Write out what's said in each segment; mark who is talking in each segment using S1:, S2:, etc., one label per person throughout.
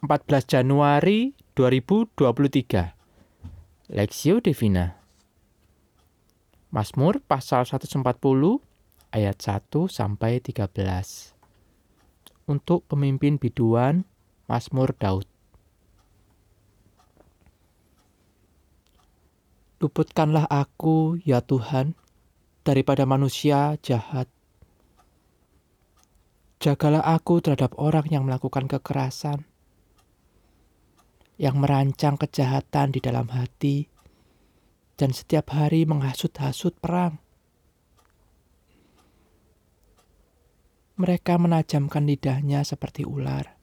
S1: 14 Januari 2023 Lexio Divina. Mazmur pasal 140 ayat 1 sampai 13 Untuk pemimpin biduan Mazmur Daud. Luputkanlah aku ya Tuhan daripada manusia jahat. Jagalah aku terhadap orang yang melakukan kekerasan, yang merancang kejahatan di dalam hati, dan setiap hari menghasut-hasut perang. Mereka menajamkan lidahnya seperti ular.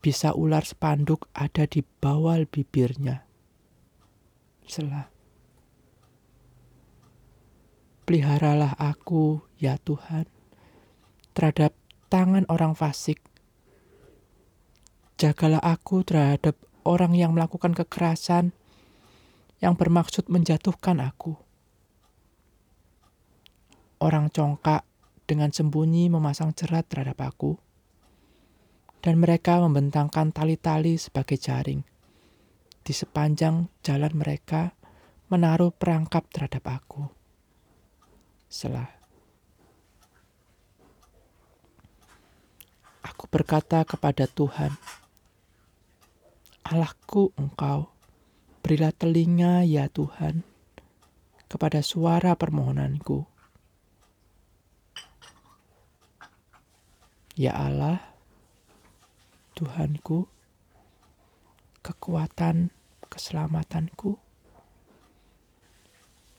S1: Bisa ular sepanduk ada di bawah bibirnya. Selah. Peliharalah aku, ya Tuhan, terhadap tangan orang fasik Jagalah aku terhadap orang yang melakukan kekerasan yang bermaksud menjatuhkan aku. Orang congkak dengan sembunyi memasang jerat terhadap aku, dan mereka membentangkan tali-tali sebagai jaring. Di sepanjang jalan mereka menaruh perangkap terhadap aku. Selah. Aku berkata kepada Tuhan, Allahku engkau, berilah telinga ya Tuhan kepada suara permohonanku. Ya Allah, Tuhanku, kekuatan keselamatanku.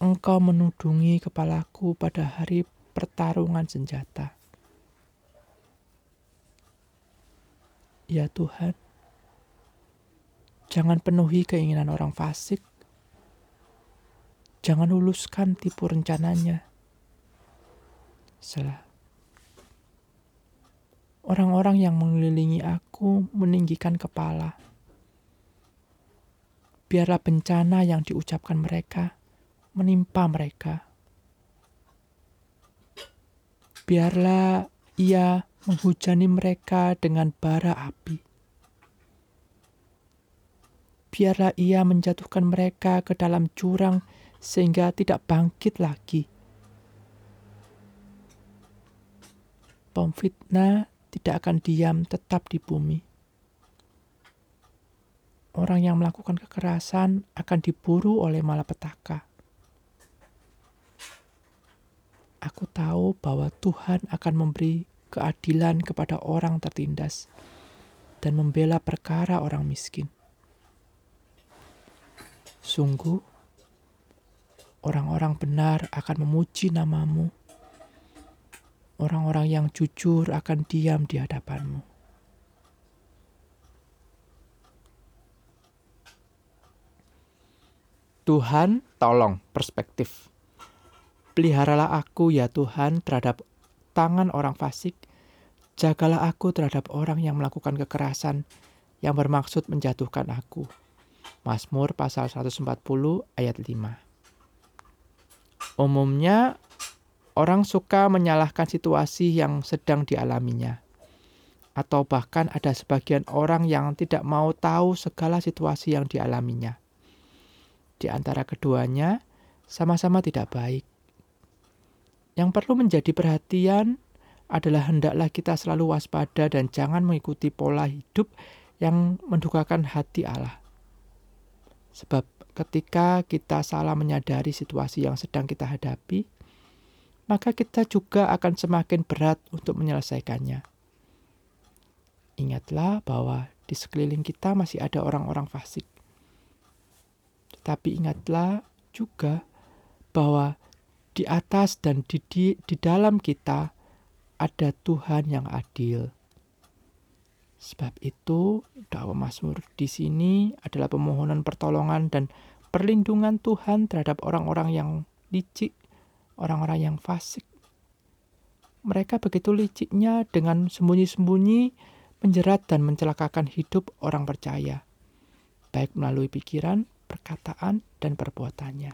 S1: Engkau menudungi kepalaku pada hari pertarungan senjata. Ya Tuhan, Jangan penuhi keinginan orang fasik. Jangan luluskan tipu rencananya. Selah. Orang-orang yang mengelilingi aku meninggikan kepala. Biarlah bencana yang diucapkan mereka menimpa mereka. Biarlah ia menghujani mereka dengan bara api biarlah ia menjatuhkan mereka ke dalam jurang sehingga tidak bangkit lagi. Pemfitnah tidak akan diam tetap di bumi. Orang yang melakukan kekerasan akan diburu oleh malapetaka. Aku tahu bahwa Tuhan akan memberi keadilan kepada orang tertindas dan membela perkara orang miskin. Sungguh, orang-orang benar akan memuji namamu. Orang-orang yang jujur akan diam di hadapanmu. Tuhan, tolong perspektif. Peliharalah aku ya Tuhan terhadap tangan orang fasik. Jagalah aku terhadap orang yang melakukan kekerasan yang bermaksud menjatuhkan aku. Mazmur pasal 140 ayat 5. Umumnya orang suka menyalahkan situasi yang sedang dialaminya. Atau bahkan ada sebagian orang yang tidak mau tahu segala situasi yang dialaminya. Di antara keduanya sama-sama tidak baik. Yang perlu menjadi perhatian adalah hendaklah kita selalu waspada dan jangan mengikuti pola hidup yang mendukakan hati Allah. Sebab ketika kita salah menyadari situasi yang sedang kita hadapi, maka kita juga akan semakin berat untuk menyelesaikannya. Ingatlah bahwa di sekeliling kita masih ada orang-orang fasik. Tetapi ingatlah juga bahwa di atas dan di, di, di dalam kita ada Tuhan yang adil. Sebab itu, dakwah Mazmur di sini adalah pemohonan pertolongan dan perlindungan Tuhan terhadap orang-orang yang licik, orang-orang yang fasik. Mereka begitu liciknya dengan sembunyi-sembunyi menjerat dan mencelakakan hidup orang percaya, baik melalui pikiran, perkataan, dan perbuatannya.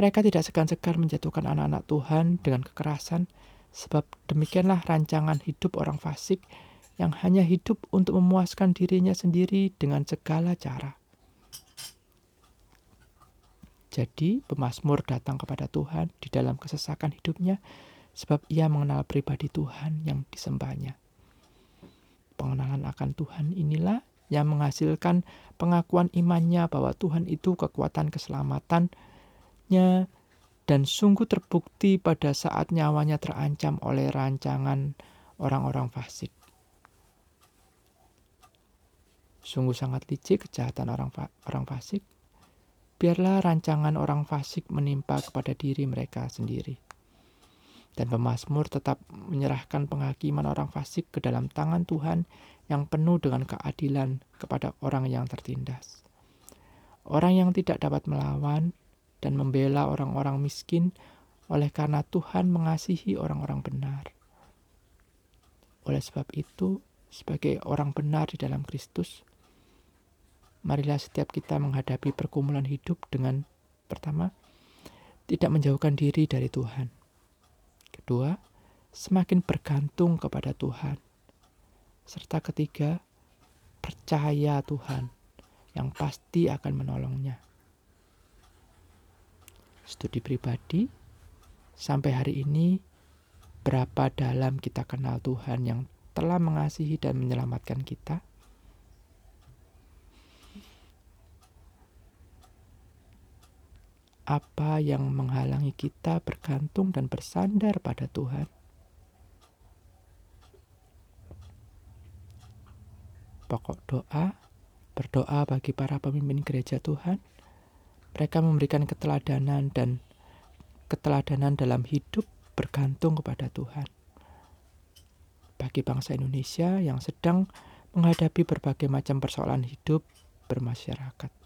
S1: Mereka tidak segan-segan menjatuhkan anak-anak Tuhan dengan kekerasan, sebab demikianlah rancangan hidup orang fasik yang hanya hidup untuk memuaskan dirinya sendiri dengan segala cara. Jadi, pemazmur datang kepada Tuhan di dalam kesesakan hidupnya sebab ia mengenal pribadi Tuhan yang disembahnya. Pengenalan akan Tuhan inilah yang menghasilkan pengakuan imannya bahwa Tuhan itu kekuatan keselamatannya dan sungguh terbukti pada saat nyawanya terancam oleh rancangan orang-orang fasik. Sungguh sangat licik kejahatan orang fa orang fasik biarlah rancangan orang fasik menimpa kepada diri mereka sendiri. Dan pemazmur tetap menyerahkan penghakiman orang fasik ke dalam tangan Tuhan yang penuh dengan keadilan kepada orang yang tertindas. Orang yang tidak dapat melawan dan membela orang-orang miskin oleh karena Tuhan mengasihi orang-orang benar. Oleh sebab itu, sebagai orang benar di dalam Kristus, marilah setiap kita menghadapi pergumulan hidup dengan pertama, tidak menjauhkan diri dari Tuhan. Kedua, semakin bergantung kepada Tuhan. Serta ketiga, percaya Tuhan yang pasti akan menolongnya. Studi pribadi, sampai hari ini berapa dalam kita kenal Tuhan yang telah mengasihi dan menyelamatkan kita? Apa yang menghalangi kita bergantung dan bersandar pada Tuhan. Pokok doa, berdoa bagi para pemimpin gereja Tuhan. Mereka memberikan keteladanan dan keteladanan dalam hidup bergantung kepada Tuhan. Bagi bangsa Indonesia yang sedang menghadapi berbagai macam persoalan hidup bermasyarakat.